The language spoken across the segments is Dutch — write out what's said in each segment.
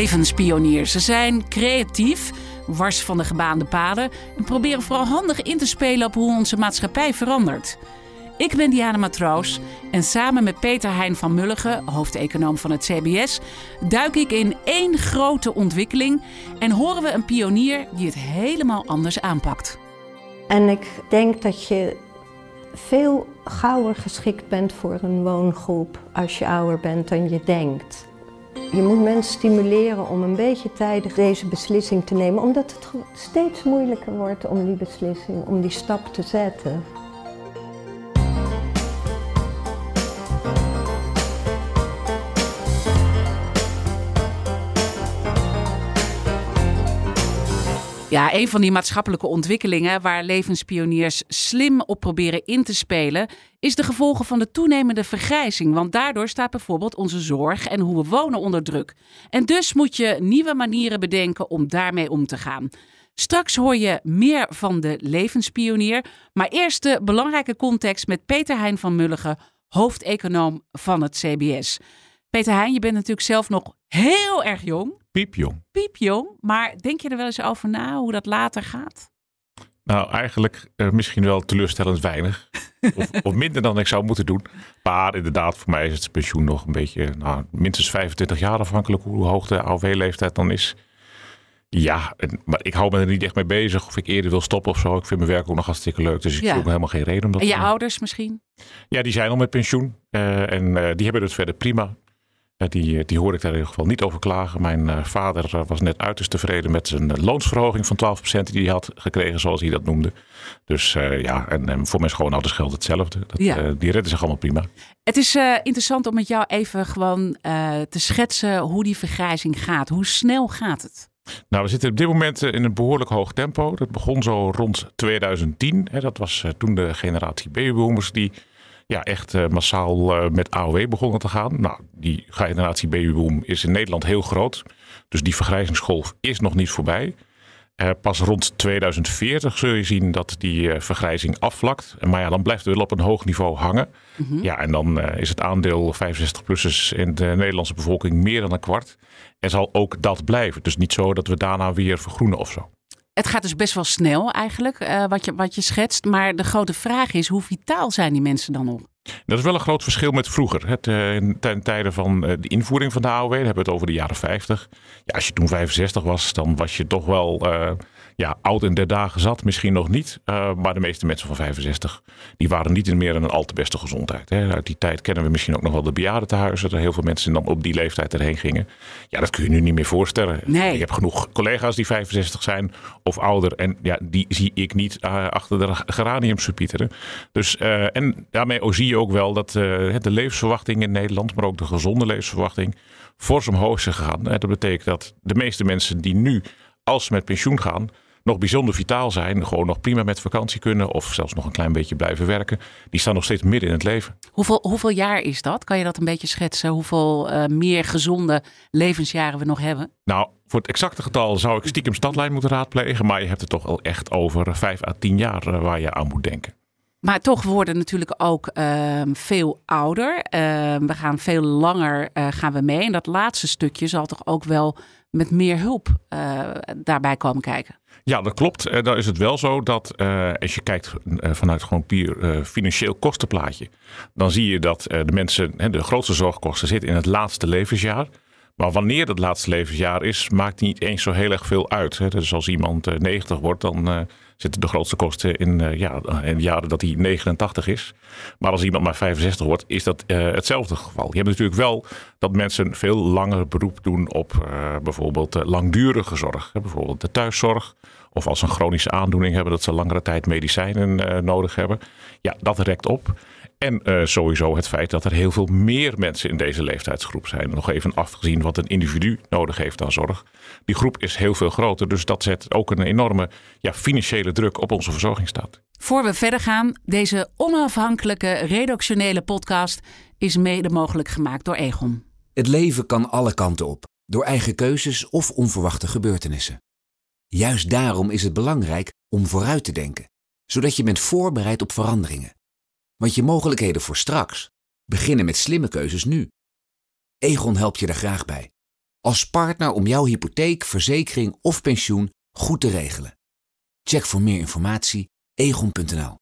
Levenspioniers. Ze zijn creatief, wars van de gebaande paden en proberen vooral handig in te spelen op hoe onze maatschappij verandert. Ik ben Diana Matroos en samen met Peter Hein van Mulligen, hoofdeconoom van het CBS, duik ik in één grote ontwikkeling en horen we een pionier die het helemaal anders aanpakt. En ik denk dat je veel gauwer geschikt bent voor een woongroep als je ouder bent dan je denkt. Je moet mensen stimuleren om een beetje tijdig deze beslissing te nemen, omdat het steeds moeilijker wordt om die beslissing, om die stap te zetten. Ja, een van die maatschappelijke ontwikkelingen waar levenspioniers slim op proberen in te spelen, is de gevolgen van de toenemende vergrijzing. Want daardoor staat bijvoorbeeld onze zorg en hoe we wonen onder druk. En dus moet je nieuwe manieren bedenken om daarmee om te gaan. Straks hoor je meer van de levenspionier. Maar eerst de belangrijke context met Peter Hein van Mulligen, hoofdeconoom van het CBS. Peter Heijn, je bent natuurlijk zelf nog heel erg jong. Piepjong. Piepjong. Maar denk je er wel eens over na hoe dat later gaat? Nou, eigenlijk uh, misschien wel teleurstellend weinig. of, of, minder dan ik zou moeten doen. Maar inderdaad, voor mij is het pensioen nog een beetje, nou, minstens 25 jaar afhankelijk hoe hoog de AOW-leeftijd dan is. Ja, maar ik hou me er niet echt mee bezig of ik eerder wil stoppen of zo. Ik vind mijn werk ook nog hartstikke leuk, dus ik ja. zie ook helemaal geen reden om dat En je ouders misschien? Ja, die zijn al met pensioen uh, en uh, die hebben het verder prima. Die, eh, die hoor ik daar in ieder geval niet over klagen. Mijn uh, vader eh, was net uiterst tevreden met zijn loonsverhoging van 12% die hij had gekregen, zoals hij dat noemde. Dus uh, ja, en, en, voor mijn schoonouders geldt hetzelfde. Dat, ja. die redden zich allemaal prima. Het is interessant om met jou even gewoon te schetsen hoe die vergrijzing gaat. Hoe snel gaat het? Nou, we zitten op dit moment in een behoorlijk hoog tempo. Dat begon zo rond 2010. Hè. Dat was toen de generatie babyboomers die ja, echt uh, massaal uh, met AOW begonnen te gaan. Nou, die generatie babyboom is in Nederland heel groot. Dus die vergrijzingsgolf is nog niet voorbij. Uh, pas rond 2040 zul je zien dat die vergrijzing afvlakt. Maar ja, dan blijft het wel op een hoog niveau hangen. Mm -hmm. Ja, en dan is het aandeel 65-plussers in de Nederlandse bevolking meer dan een kwart. En zal ook dat blijven. Dus niet zo dat we daarna weer vergroenen of zo. Het gaat dus best wel snel eigenlijk, uh, wat, je, wat je schetst. Maar de grote vraag is, hoe vitaal zijn die mensen dan nog? Dat is wel een groot verschil met vroeger. Het, uh, ten tijde van uh, de invoering van de AOW, hebben we het over de jaren 50. Ja, als je toen 65 was, dan was je toch wel ja, oud in der dagen zat. Misschien nog niet, maar de meeste mensen van 65, die waren niet in meer een al te beste gezondheid. Hè. Uit die tijd kennen we misschien ook nog wel de bejaardentehuizen. Dat heel veel mensen dan op die leeftijd erheen gingen. Ja, dat kun je nu niet meer voorstellen. Nee. Je hebt genoeg collega's die 65 zijn of ouder. En ja, die zie ik niet achter de geraniums verpieteren. Dus, en daarmee zie je ook wel dat de levensverwachting in Nederland, maar ook de gezonde levensverwachting, fors omhoog is gegaan. Dat betekent dat de meeste mensen die nu, als ze met pensioen gaan, nog bijzonder vitaal zijn, gewoon nog prima met vakantie kunnen of zelfs nog een klein beetje blijven werken, die staan nog steeds midden in het leven. Hoeveel, hoeveel jaar is dat? Kan je dat een beetje schetsen? Hoeveel uh, meer gezonde levensjaren we nog hebben? Nou, voor het exacte getal zou ik stiekem stadlijn moeten raadplegen, maar je hebt het toch al echt over 5 à 10 jaar uh, waar je aan moet denken. Maar toch worden natuurlijk ook uh, veel ouder. Uh, we gaan veel langer uh, gaan we mee. En dat laatste stukje zal toch ook wel met meer hulp eh, daarbij komen kijken. Ja, dat klopt. dan is het wel zo dat als je kijkt vanuit gewoon puur financieel kostenplaatje, dan zie je dat de mensen, de grootste zorgkosten zitten in het laatste levensjaar. Maar wanneer dat laatste levensjaar is, maakt niet eens zo heel erg veel uit. Dus als iemand 90 wordt, dan zitten de grootste kosten in, uh, ja, in de jaren dat hij 89 is. Maar als iemand maar 65 wordt, is dat uh, hetzelfde geval. Je hebt natuurlijk wel dat mensen veel langer beroep doen op bijvoorbeeld langdurige zorg. Bijvoorbeeld de thuiszorg. Of als ze een chronische aandoening hebben, dat ze langere tijd medicijnen nodig hebben. Ja, dat rekt op. En uh, sowieso het feit dat er heel veel meer mensen in deze leeftijdsgroep zijn. Nog even afgezien wat een individu nodig heeft aan zorg. Die groep is heel veel groter, dus dat zet ook een enorme ja, financiële druk op onze verzorgingsstaat. Voor we verder gaan, deze onafhankelijke redactionele podcast is mede mogelijk gemaakt door Egon. Het leven kan alle kanten op, door eigen keuzes of onverwachte gebeurtenissen. Juist daarom is het belangrijk om vooruit te denken, zodat je bent voorbereid op veranderingen. Want je mogelijkheden voor straks beginnen met slimme keuzes nu. Egon helpt je daar graag bij. als partner om jouw hypotheek, verzekering of pensioen goed te regelen. Check voor meer informatie egon.nl.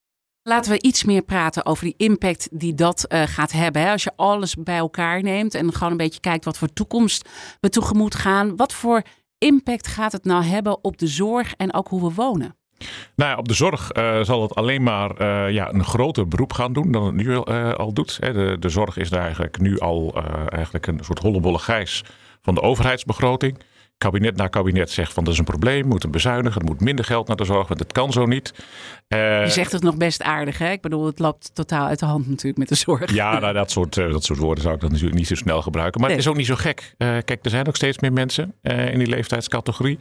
Laten we iets meer praten over die impact die dat uh, gaat hebben. Hè? Als je alles bij elkaar neemt en gewoon een beetje kijkt wat voor toekomst we tegemoet gaan. Wat voor impact gaat het nou hebben op de zorg en ook hoe we wonen? Nou ja, op de zorg uh, zal het alleen maar uh, ja, een groter beroep gaan doen dan het nu uh, al doet. De, de zorg is daar eigenlijk nu al eigenlijk een soort hollebolle gijs van de overheidsbegroting kabinet na kabinet zegt van dat is een probleem, we moeten bezuinigen, er moet minder geld naar de zorg, want het kan zo niet. Je zegt het nog best aardig, hè? Ik bedoel, het loopt totaal uit de hand natuurlijk met de zorg. Ja, nou, dat, soort, dat soort woorden zou ik dan natuurlijk niet zo snel gebruiken. Maar het is ook niet zo gek. Kijk, er zijn ook steeds meer mensen in die leeftijdscategorie.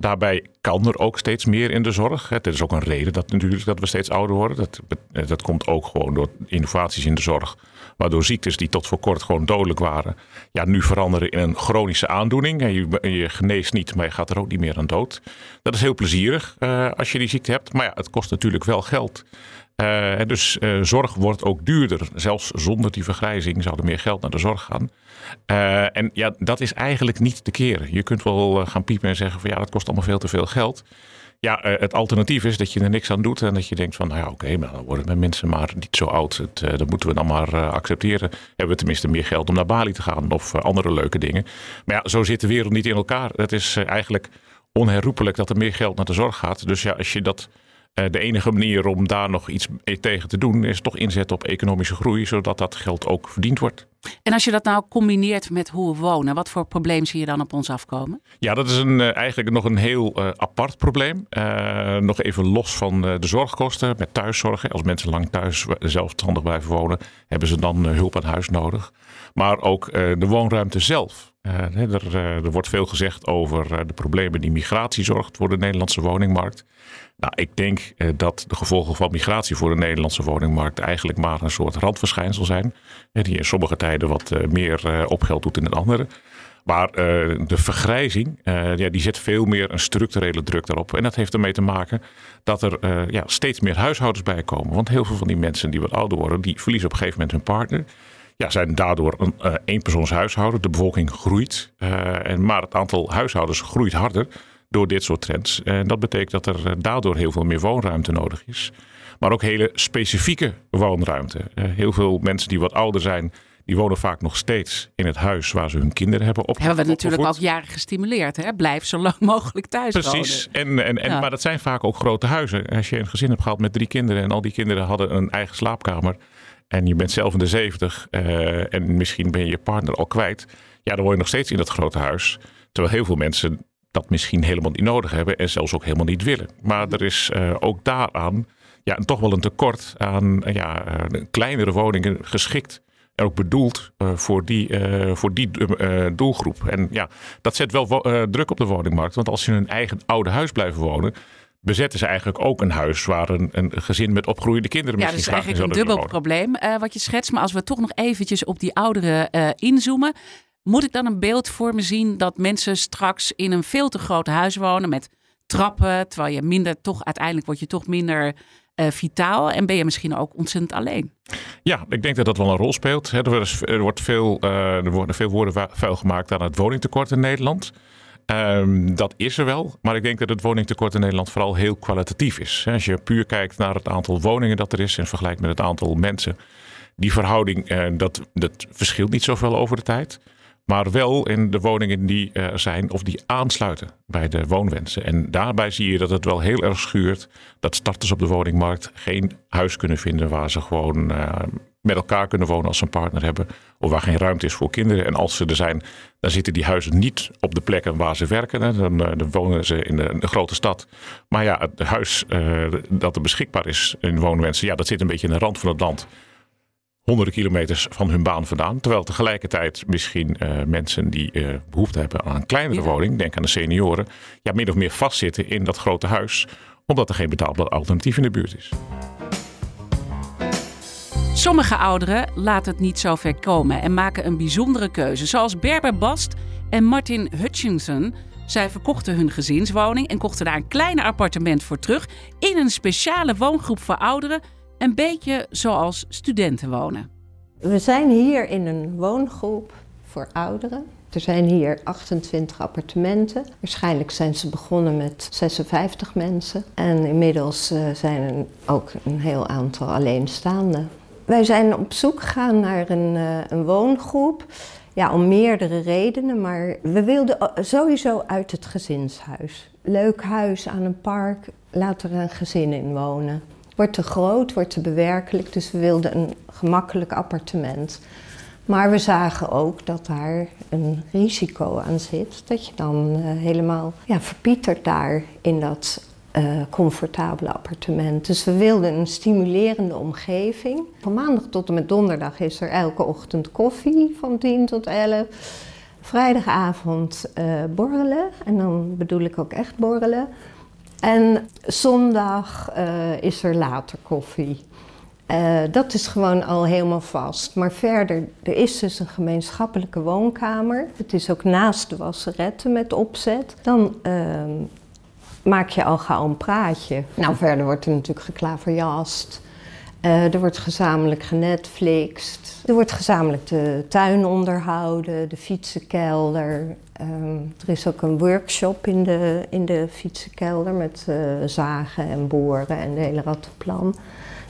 Daarbij kan er ook steeds meer in de zorg. Het is ook een reden dat, natuurlijk, dat we steeds ouder worden. Dat, dat komt ook gewoon door innovaties in de zorg. Waardoor ziektes die tot voor kort gewoon dodelijk waren, ja, nu veranderen in een chronische aandoening. En je, geneest niet, maar je gaat er ook niet meer aan dood. Dat is heel plezierig uh, als je die ziekte hebt. Maar ja, het kost natuurlijk wel geld. Uh, dus uh, zorg wordt ook duurder. Zelfs zonder die vergrijzing zou er meer geld naar de zorg gaan. Uh, en ja, dat is eigenlijk niet te keren. Je kunt wel gaan piepen en zeggen van ja, dat kost allemaal veel te veel geld. Ja, het alternatief is dat je er niks aan doet en dat je denkt van, nou ja, oké, dan worden mijn mensen maar niet zo oud. Het, dat moeten we dan maar accepteren. Hebben we tenminste meer geld om naar Bali te gaan of andere leuke dingen. Maar ja, zo zit de wereld niet in elkaar. Het is eigenlijk onherroepelijk dat er meer geld naar de zorg gaat. Dus ja, als je dat de enige manier om daar nog iets tegen te doen is toch inzetten op economische groei, zodat dat geld ook verdiend wordt. En als je dat nou combineert met hoe we wonen, wat voor probleem zie je dan op ons afkomen? Ja, dat is een, eigenlijk nog een heel uh, apart probleem. Uh, nog even los van uh, de zorgkosten met thuiszorg. Als mensen lang thuis zelfstandig blijven wonen, hebben ze dan hulp aan huis nodig. Maar ook de woonruimte zelf. Er, er, wordt veel gezegd over de problemen die migratie zorgt voor de Nederlandse woningmarkt. Nou, ik denk dat de gevolgen van migratie voor de Nederlandse woningmarkt eigenlijk maar een soort randverschijnsel zijn. Die in sommige tijden wat meer op geld doet in het andere. Maar de vergrijzing, ja, die zet veel meer een structurele druk daarop. En dat heeft ermee te maken dat er ja, steeds meer huishoudens bij komen. Want heel veel van die mensen die wat ouder worden, die verliezen op een gegeven moment hun partner. Ja, zijn daardoor een uh, eenpersoonshuishouden. De bevolking groeit. en, maar het aantal huishoudens groeit harder door dit soort trends. En dat betekent dat er daardoor heel veel meer woonruimte nodig is. Maar ook hele specifieke woonruimte. heel veel mensen die wat ouder zijn, die wonen vaak nog steeds in het huis waar ze hun kinderen hebben opgevoed. Hebben we natuurlijk ook jaren gestimuleerd. Hè? Blijf zo lang mogelijk thuis Precies. wonen. En, en, en, ja. Maar dat zijn vaak ook grote huizen. Als je een gezin hebt gehad met drie kinderen en al die kinderen hadden een eigen slaapkamer. En je bent zelf in de zeventig uh, en misschien ben je je partner al kwijt. Ja, dan woon je nog steeds in dat grote huis. Terwijl heel veel mensen dat misschien helemaal niet nodig hebben en zelfs ook helemaal niet willen. Maar er is uh, ook daaraan ja, toch wel een tekort aan uh, ja, kleinere woningen geschikt ook bedoeld uh, voor die, uh, voor die doelgroep. En ja, dat zet wel druk op de woningmarkt. Want als je in een eigen oude huis blijft wonen, bezetten ze eigenlijk ook een huis waar een, een gezin met opgroeiende kinderen ja, misschien Ja, dat is eigenlijk een dubbel probleem wat je schetst. Maar als we toch nog eventjes op die ouderen inzoomen. Moet ik dan een beeld voor me zien dat mensen straks in een veel te groot huis wonen met trappen, terwijl je minder toch uiteindelijk word je toch minder uh, vitaal en ben je misschien ook ontzettend alleen. Ja, ik denk dat dat wel een rol speelt. Er, wordt veel, uh, er worden veel woorden vuil gemaakt aan het woningtekort in Nederland. Um, dat is er wel, maar ik denk dat het woningtekort in Nederland vooral heel kwalitatief is. Als je puur kijkt naar het aantal woningen dat er is en vergelijkt met het aantal mensen, die verhouding uh, dat, dat verschilt niet zoveel over de tijd. Maar wel in de woningen die zijn of die aansluiten bij de woonwensen. En daarbij zie je dat het wel heel erg schuurt dat starters op de woningmarkt geen huis kunnen vinden waar ze gewoon uh, met elkaar kunnen wonen als ze een partner hebben. Of waar geen ruimte is voor kinderen. En als ze er zijn, dan zitten die huizen niet op de plekken waar ze werken. Hè. Dan, wonen ze in de, grote stad. Maar ja, het huis uh, dat er beschikbaar is in woonwensen, ja, dat zit een beetje in de rand van het land honderden kilometers van hun baan vandaan. Terwijl tegelijkertijd misschien uh, mensen die uh, behoefte hebben aan een kleinere ja. woning, denk aan de senioren, ja, min of meer vastzitten in dat grote huis, omdat er geen betaalbaar alternatief in de buurt is. Sommige ouderen laten het niet zo ver komen en maken een bijzondere keuze, zoals Berber Bast en Martin Hutchinson. Zij verkochten hun gezinswoning en kochten daar een klein appartement voor terug in een speciale woongroep voor ouderen een beetje zoals studenten wonen. We zijn hier in een woongroep voor ouderen. Er zijn hier 28 appartementen. Waarschijnlijk zijn ze begonnen met 56 mensen. En inmiddels uh, zijn er ook een heel aantal alleenstaanden. Wij zijn op zoek gegaan naar een, uh, een woongroep. Ja, om meerdere redenen, maar we wilden sowieso uit het gezinshuis. Leuk huis aan een park, laat er een gezin in wonen. Wordt te groot, wordt te bewerkelijk, dus we wilden een gemakkelijk appartement. Maar we zagen ook dat daar een risico aan zit. Dat je dan uh, helemaal ja, verpietert daar in dat uh, comfortabele appartement. Dus we wilden een stimulerende omgeving. Van maandag tot en met donderdag is er elke ochtend koffie van 10 tot 11. Vrijdagavond uh, borrelen. En dan bedoel ik ook echt borrelen. En zondag uh, is er later koffie. Uh, dat is gewoon al helemaal vast. Maar verder, er is dus een gemeenschappelijke woonkamer. Het is ook naast de wasseretten met opzet. Dan uh, maak je al gauw een praatje. Nou, verder wordt er natuurlijk geklaverjast. Uh, er wordt gezamenlijk genetflixt. Er wordt gezamenlijk de tuin onderhouden, de fietsenkelder. Um, er is ook een workshop in de, in de fietsenkelder met uh, zagen en boren en de hele rattenplan.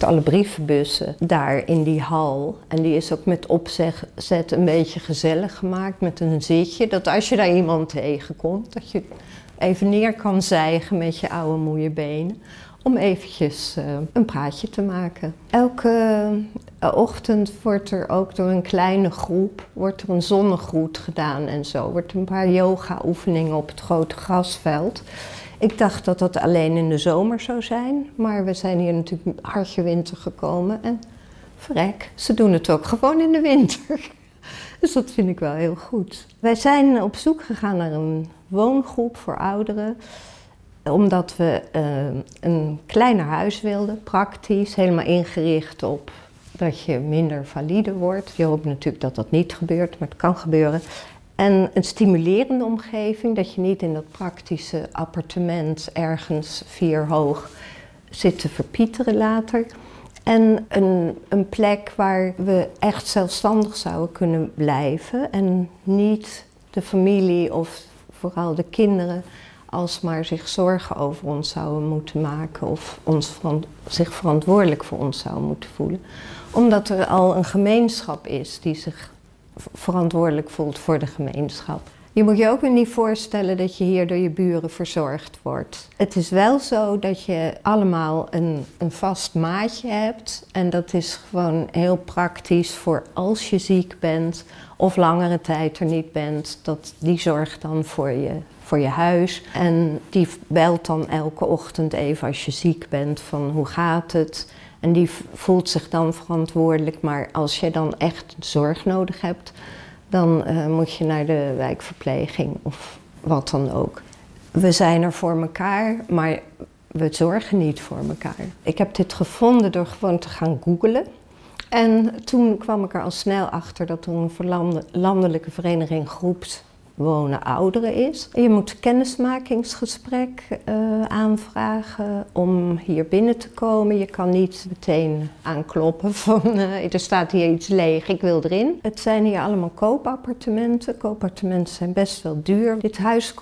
Alle brievenbussen daar in die hal. En die is ook met opzet een beetje gezellig gemaakt met een zitje. Dat als je daar iemand tegenkomt, dat je even neer kan zijgen met je oude moeie benen om eventjes uh, een praatje te maken. Elke uh, ochtend wordt er ook door een kleine groep wordt er een zonnegroet gedaan en zo. Wordt een paar yoga oefeningen op het grote grasveld. Ik dacht dat dat alleen in de zomer zou zijn, maar we zijn hier natuurlijk hartje winter gekomen en vrek, ze doen het ook gewoon in de winter. Dus dat vind ik wel heel goed. Wij zijn op zoek gegaan naar een woongroep voor ouderen omdat we uh, een kleiner huis wilden, praktisch, helemaal ingericht op dat je minder valide wordt. Je hoopt natuurlijk dat dat niet gebeurt, maar het kan gebeuren. En een stimulerende omgeving, dat je niet in dat praktische appartement ergens vier hoog zit te verpieteren later. En een, een plek waar we echt zelfstandig zouden kunnen blijven en niet de familie of vooral de kinderen alsmaar zich zorgen over ons zouden moeten maken of ons zich verantwoordelijk voor ons zouden moeten voelen. Omdat er al een gemeenschap is die zich verantwoordelijk voelt voor de gemeenschap. Je moet je ook weer niet voorstellen dat je hier door je buren verzorgd wordt. Het is wel zo dat je allemaal een, een vast maatje hebt. En dat is gewoon heel praktisch voor als je ziek bent of langere tijd er niet bent. Dat die zorgt dan voor je, voor je huis. En die belt dan elke ochtend even als je ziek bent van hoe gaat het. En die voelt zich dan verantwoordelijk. Maar als je dan echt zorg nodig hebt, dan uh, moet je naar de wijkverpleging of wat dan ook. We zijn er voor elkaar, maar we zorgen niet voor elkaar. Ik heb dit gevonden door gewoon te gaan googlen. En toen kwam ik er al snel achter dat er een landelijke vereniging groeps wonen ouderen is. Je moet kennismakingsgesprek uh, aanvragen om hier binnen te komen. Je kan niet meteen aankloppen van uh, er staat hier iets leeg, ik wil erin. Het zijn hier allemaal koopappartementen. Koopappartementen zijn best wel duur. Dit huis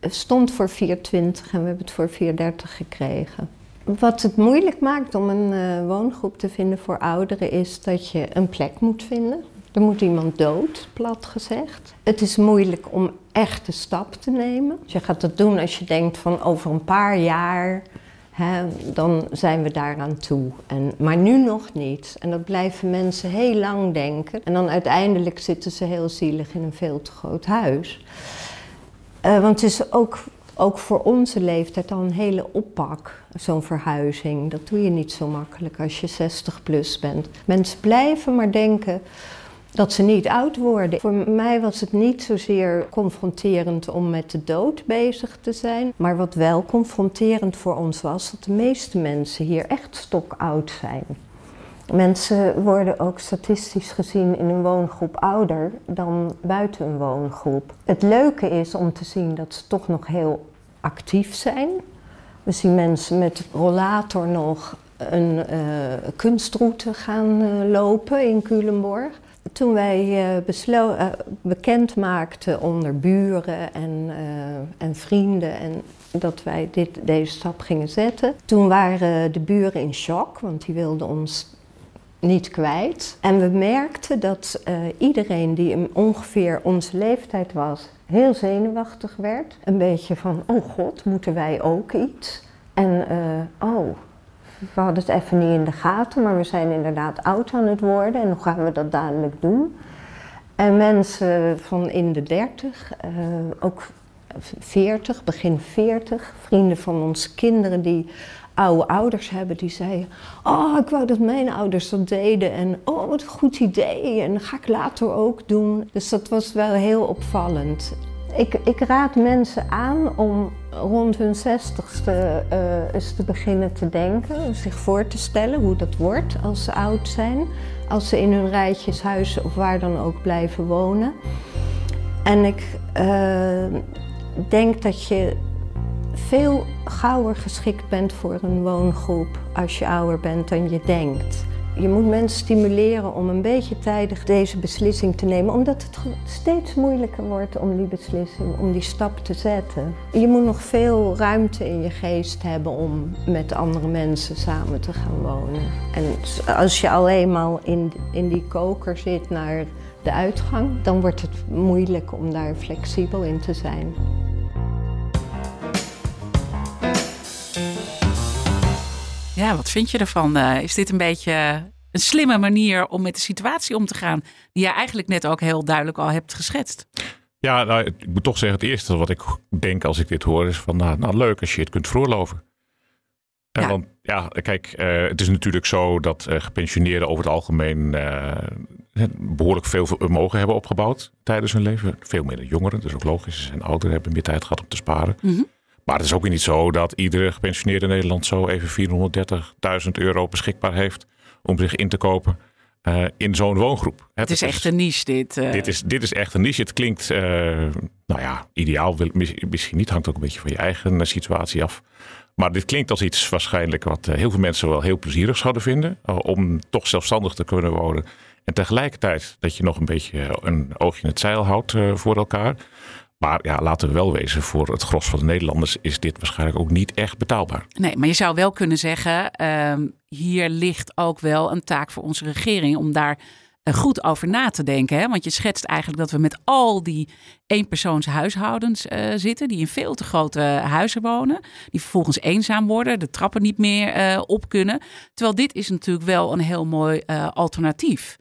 stond voor 4,20 en we hebben het voor 4,30 gekregen. Wat het moeilijk maakt om een woongroep te vinden voor ouderen is dat je een plek moet vinden. Er moet iemand dood, plat gezegd. Het is moeilijk om echt de stap te nemen. Je gaat het doen als je denkt van over een paar jaar, hè, dan zijn we daaraan toe. En, maar nu nog niet. En dat blijven mensen heel lang denken. En dan uiteindelijk zitten ze heel zielig in een veel te groot huis. Uh, want het is ook, ook voor onze leeftijd al een hele oppak, zo'n verhuizing. Dat doe je niet zo makkelijk als je 60 plus bent. Mensen blijven maar denken dat ze niet oud worden. Voor mij was het niet zozeer confronterend om met de dood bezig te zijn. Maar wat wel confronterend voor ons was, dat de meeste mensen hier echt stokoud zijn. Mensen worden ook statistisch gezien in een woongroep ouder dan buiten een woongroep. Het leuke is om te zien dat ze toch nog heel actief zijn. We zien mensen met rollator nog een uh, kunstroute gaan uh, lopen in Culemborg. Toen wij uh, bekend maakten onder buren en, en vrienden en dat wij dit, deze stap gingen zetten, toen waren de buren in shock, want die wilden ons niet kwijt. En we merkten dat iedereen die ongeveer onze leeftijd was, heel zenuwachtig werd. Een beetje van, oh god, moeten wij ook iets? En oh, we hadden het even niet in de gaten, maar we zijn inderdaad oud aan het worden en hoe gaan we dat dadelijk doen? En mensen van in de dertig, uh, ook 40, begin 40, vrienden van onze kinderen die oude ouders hebben, die zeiden: Oh, ik wou dat mijn ouders dat deden. En oh, wat een goed idee. En dat ga ik later ook doen. Dus dat was wel heel opvallend. Ik, ik, raad mensen aan om rond hun zestigste uh, eens te beginnen te denken, zich voor te stellen hoe dat wordt als ze oud zijn, als ze in hun rijtjeshuis of waar dan ook blijven wonen. En ik uh, denk dat je veel gauwer geschikt bent voor een woongroep als je ouder bent dan je denkt. Je moet mensen stimuleren om een beetje tijdig deze beslissing te nemen, omdat het steeds moeilijker wordt om die beslissing, om die stap te zetten. Je moet nog veel ruimte in je geest hebben om met andere mensen samen te gaan wonen. En als je al eenmaal in, in die koker zit naar de uitgang, dan wordt het moeilijk om daar flexibel in te zijn. Ja, wat vind je ervan? Uh, is dit een beetje een slimme manier om met de situatie om te gaan, die je eigenlijk net ook heel duidelijk al hebt geschetst? Ja, nou, ik moet toch zeggen, het eerste wat ik denk als ik dit hoor is van, nou, nou leuk als je het kunt veroorloven. Ja. Want ja, kijk, uh, het is natuurlijk zo dat uh, gepensioneerden over het algemeen behoorlijk veel vermogen hebben opgebouwd tijdens hun leven. Veel meer dan jongeren, dus ook logisch. Ze zijn ouder, hebben meer tijd gehad om te sparen. Mm maar het is ook weer niet zo dat iedere gepensioneerde in Nederland zo even 430.000 euro beschikbaar heeft om zich in te kopen. Uh, in zo'n woongroep. Het is echt een niche, dit. Uh... Dit, is, dit is echt een niche. Het klinkt, uh, nou ja, ideaal wil, misschien niet. Hangt ook een beetje van je eigen situatie af. Maar dit klinkt als iets waarschijnlijk wat heel veel mensen wel heel plezierig zouden vinden. om toch zelfstandig te kunnen wonen. En tegelijkertijd dat je nog een beetje een oogje in het zeil houdt voor elkaar. Maar ja, laten we wel wezen, voor het gros van de Nederlanders is dit waarschijnlijk ook niet echt betaalbaar. Nee, maar je zou wel kunnen zeggen, uh, hier ligt ook wel een taak voor onze regering om daar uh, goed over na te denken. Hè? Want je schetst eigenlijk dat we met al die eenpersoons huishoudens uh, zitten, die in veel te grote huizen wonen, die vervolgens eenzaam worden, de trappen niet meer uh, op kunnen. Terwijl dit is natuurlijk wel een heel mooi alternatief.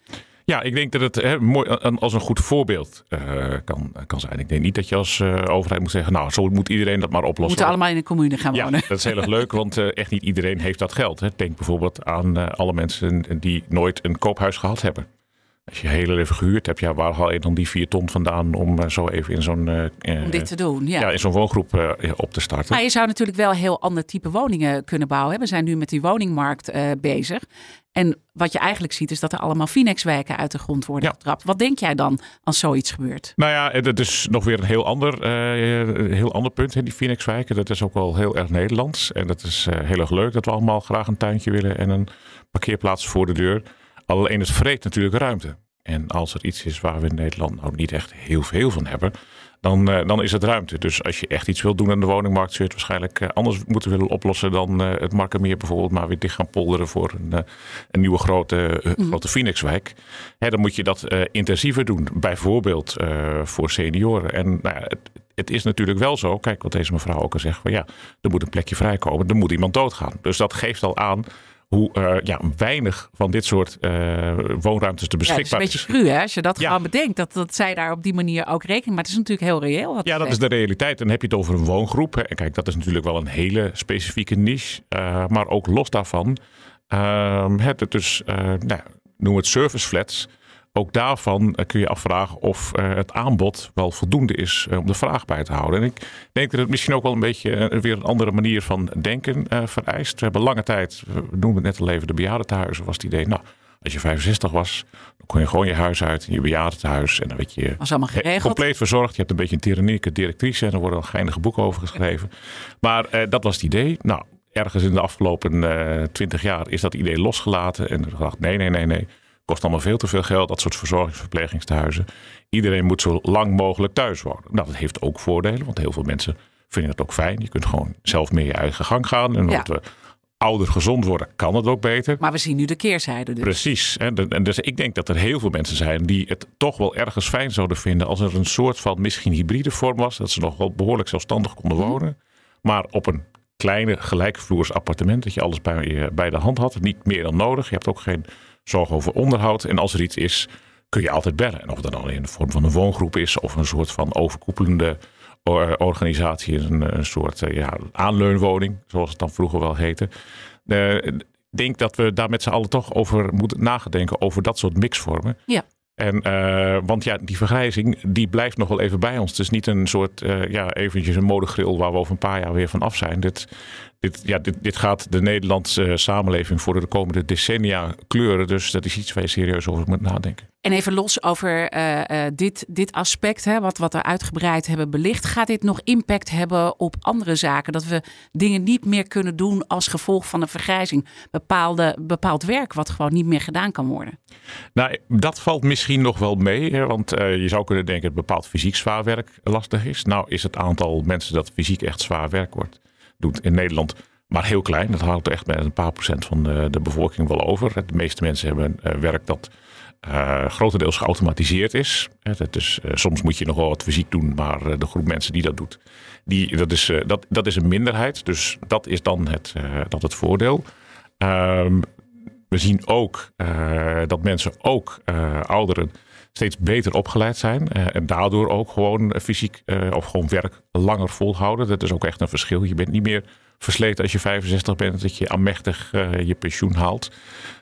Ja, ik denk dat het hè, mooi, als een goed voorbeeld uh, kan, kan zijn. Ik denk niet dat je als uh, overheid moet zeggen, nou, zo moet iedereen dat maar oplossen. We moeten allemaal in een commune gaan wonen. Ja, dat is heel erg leuk, want uh, echt niet iedereen heeft dat geld. Hè. Denk bijvoorbeeld aan alle mensen die nooit een koophuis gehad hebben. Als je heel even gehuurd hebt, ja, waar haal je dan die vier ton vandaan om zo even in zo'n. om dit te doen, ja. ja in zo'n woongroep op te starten. Maar je zou natuurlijk wel heel ander type woningen kunnen bouwen. We zijn nu met die woningmarkt bezig. En wat je eigenlijk ziet is dat er allemaal Finex-wijken uit de grond worden ja. getrapt. Wat denk jij dan als zoiets gebeurt? Nou ja, dat is nog weer een heel ander, uh, heel ander punt. Hè, die Finex-wijken, dat is ook wel heel erg Nederlands. En dat is uh, heel erg leuk dat we allemaal graag een tuintje willen en een parkeerplaats voor de deur. Alleen het vreet natuurlijk ruimte. En als er iets is waar we in Nederland nou niet echt heel veel van hebben, dan, uh, dan is het ruimte. Dus als je echt iets wilt doen aan de woningmarkt, zul je het waarschijnlijk uh, anders moeten willen oplossen dan uh, het Markermeer bijvoorbeeld, maar weer dicht gaan polderen voor een, een nieuwe grote, mm. grote Phoenixwijk. Hè, dan moet je dat intensiever doen, bijvoorbeeld voor senioren. En nou ja, het, het is natuurlijk wel zo, kijk wat deze mevrouw ook al zegt, van ja, er moet een plekje vrijkomen, er moet iemand doodgaan. Dus dat geeft al aan hoe uh, ja, weinig van dit soort uh, woonruimtes te beschikbaar ja, is. een beetje cru hè, als je dat ja. gewoon bedenkt. Dat, dat zij daar op die manier ook rekening Maar het is natuurlijk heel reëel. Ja, dat is de realiteit. En dan heb je het over een woongroep. En kijk, dat is natuurlijk wel een hele specifieke niche. Uh, maar ook los daarvan. Het dus, nou, noem het service flats ook daarvan eh, kun je afvragen of eh, het aanbod wel voldoende is eh, om de vraag bij te houden. En ik denk dat het misschien ook wel een beetje weer een andere manier van denken vereist. We hebben lange tijd, we noemen het net al even de bejaardentehuizen, was het idee, nou, als je 65 was, dan kon je gewoon je huis uit in je bejaardentehuis. En dan werd je was allemaal geregeld. compleet verzorgd. Je hebt een beetje een tyrannieke directrice en er worden al geinige boeken over geschreven. Maar dat was het idee. Nou, ergens in de afgelopen twintig jaar is dat idee losgelaten. En er gedacht, nee, nee, nee, nee kost allemaal veel te veel geld, dat soort verzorgingsverplegingstehuizen. Iedereen moet zo lang mogelijk thuis wonen. Nou, dat heeft ook voordelen, want heel veel mensen vinden het ook fijn. Je kunt gewoon zelf meer je eigen gang gaan. En Ja. omdat we ouder gezond worden, kan het ook beter. Maar we zien nu de keerzijde dus. Precies. En dus ik denk dat er heel veel mensen zijn die het toch wel ergens fijn zouden vinden als er een soort van misschien hybride vorm was. Dat ze nog wel behoorlijk zelfstandig konden Mhm. wonen. Maar op een kleine gelijkvloers appartement. Dat je alles bij, bij de hand had. Niet meer dan nodig. Je hebt ook geen zorg over onderhoud. En als er iets is, kun je altijd bellen. En of dat dan in de vorm van een woongroep is of een soort van overkoepelende or- organisatie. Een, een soort eh, ja, aanleunwoning, zoals het dan vroeger wel heette. Eh, Ik denk dat we daar met z'n allen toch over moeten nagedenken over dat soort mixvormen. Ja. En, eh, want ja, die vergrijzing die blijft nog wel even bij ons. Het is niet een soort, eh, ja, eventjes een modegril waar we over een paar jaar weer van af zijn. Dit, dit, ja, dit, dit gaat de Nederlandse eh, samenleving voor de komende decennia kleuren. Dus dat is iets waar je serieus over moet nadenken. En even los over eh, eh, dit, dit aspect, hè, wat, wat we uitgebreid hebben belicht. Gaat dit nog impact hebben op andere zaken? Dat we dingen niet meer kunnen doen als gevolg van een vergrijzing. Bepaalde, bepaald werk wat gewoon niet meer gedaan kan worden. Nou, dat valt misschien nog wel mee. Hè, want eh, je zou kunnen denken dat bepaald fysiek zwaar werk lastig is. Nou is het aantal mensen dat fysiek echt zwaar werk wordt, doet in Nederland maar heel klein. Dat houdt echt met een paar procent van de, de bevolking wel over. De meeste mensen hebben werk dat eh, grotendeels geautomatiseerd is. Dat is eh, soms moet je nog wel wat fysiek doen, maar eh, de groep mensen die dat doet, die, dat, is, dat, dat is een minderheid. Dus dat is dan het, dat het voordeel. Ehm, we zien ook dat mensen, ook ouderen, steeds beter opgeleid zijn. eh, en daardoor ook gewoon fysiek eh, of gewoon werk langer volhouden. Dat is ook echt een verschil. Je bent niet meer versleten als je 65 bent, dat je aanmächtig eh, je pensioen haalt.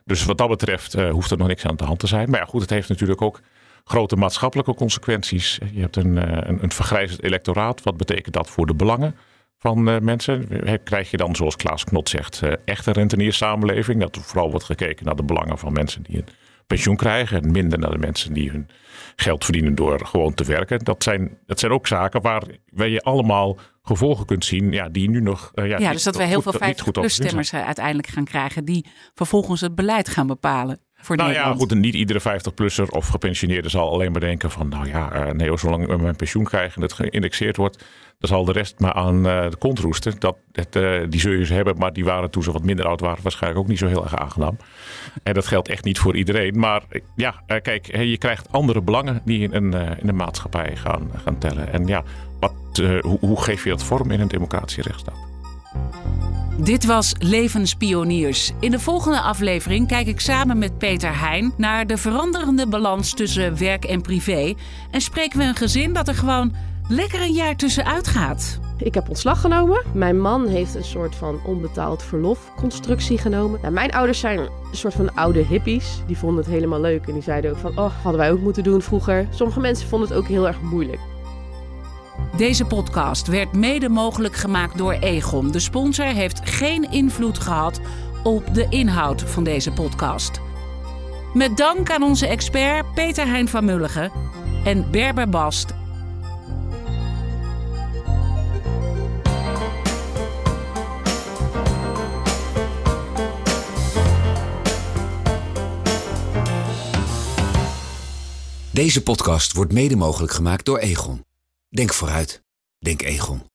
Dus wat dat betreft eh, hoeft er nog niks aan de hand te zijn. Maar ja, goed, het heeft natuurlijk ook grote maatschappelijke consequenties. Je hebt een, eh, een, een vergrijzend electoraat. Wat betekent dat voor de belangen? van eh, mensen. Eh, Krijg je dan, zoals Klaas Knot zegt, eh, echt een rentenierssamenleving. Dat er vooral wordt gekeken naar de belangen van mensen die een pensioen krijgen. En minder naar de mensen die hun geld verdienen door gewoon te werken. Dat zijn, dat zijn ook zaken waar, waar je allemaal gevolgen kunt zien. Ja, die nu nog. eh, ja, Ja, dus dat we heel goed- veel niet goed 50-plus overzien zijn. stemmers eh, uiteindelijk gaan krijgen. Die vervolgens het beleid gaan bepalen voor Nou ja, Nederland. goed, en niet iedere 50-plusser of gepensioneerde zal alleen maar denken van... nou ja, eh, nee, zolang mijn pensioen krijg en het geïndexeerd wordt... dan zal de rest maar aan eh, de kont roesten. Dat, dat, eh, die zul je ze hebben, maar die waren toen ze wat minder oud waren... waarschijnlijk ook niet zo heel erg aangenaam. En dat geldt echt niet voor iedereen. Maar eh, ja, kijk, je krijgt andere belangen die in een, in de maatschappij gaan, gaan tellen. En ja, wat, hoe, hoe geef je dat vorm in een democratische rechtsstaat? Dit was Levenspioniers. In de volgende aflevering kijk ik samen met Peter Heijn naar de veranderende balans tussen werk en privé. En spreken we een gezin dat er gewoon lekker een jaar tussenuit gaat. Ik heb ontslag genomen. Mijn man heeft een soort van onbetaald verlofconstructie genomen. Nou, mijn ouders zijn een soort van oude hippies. Die vonden het helemaal leuk en die zeiden ook van... oh, hadden wij ook moeten doen vroeger. Sommige mensen vonden het ook heel erg moeilijk. Deze podcast werd mede mogelijk gemaakt door Egon. De sponsor heeft geen invloed gehad op de inhoud van deze podcast. Met dank aan onze expert Peter Hein van Mulligen en Berber Bast. Deze podcast wordt mede mogelijk gemaakt door Egon. Denk vooruit. Denk Egon.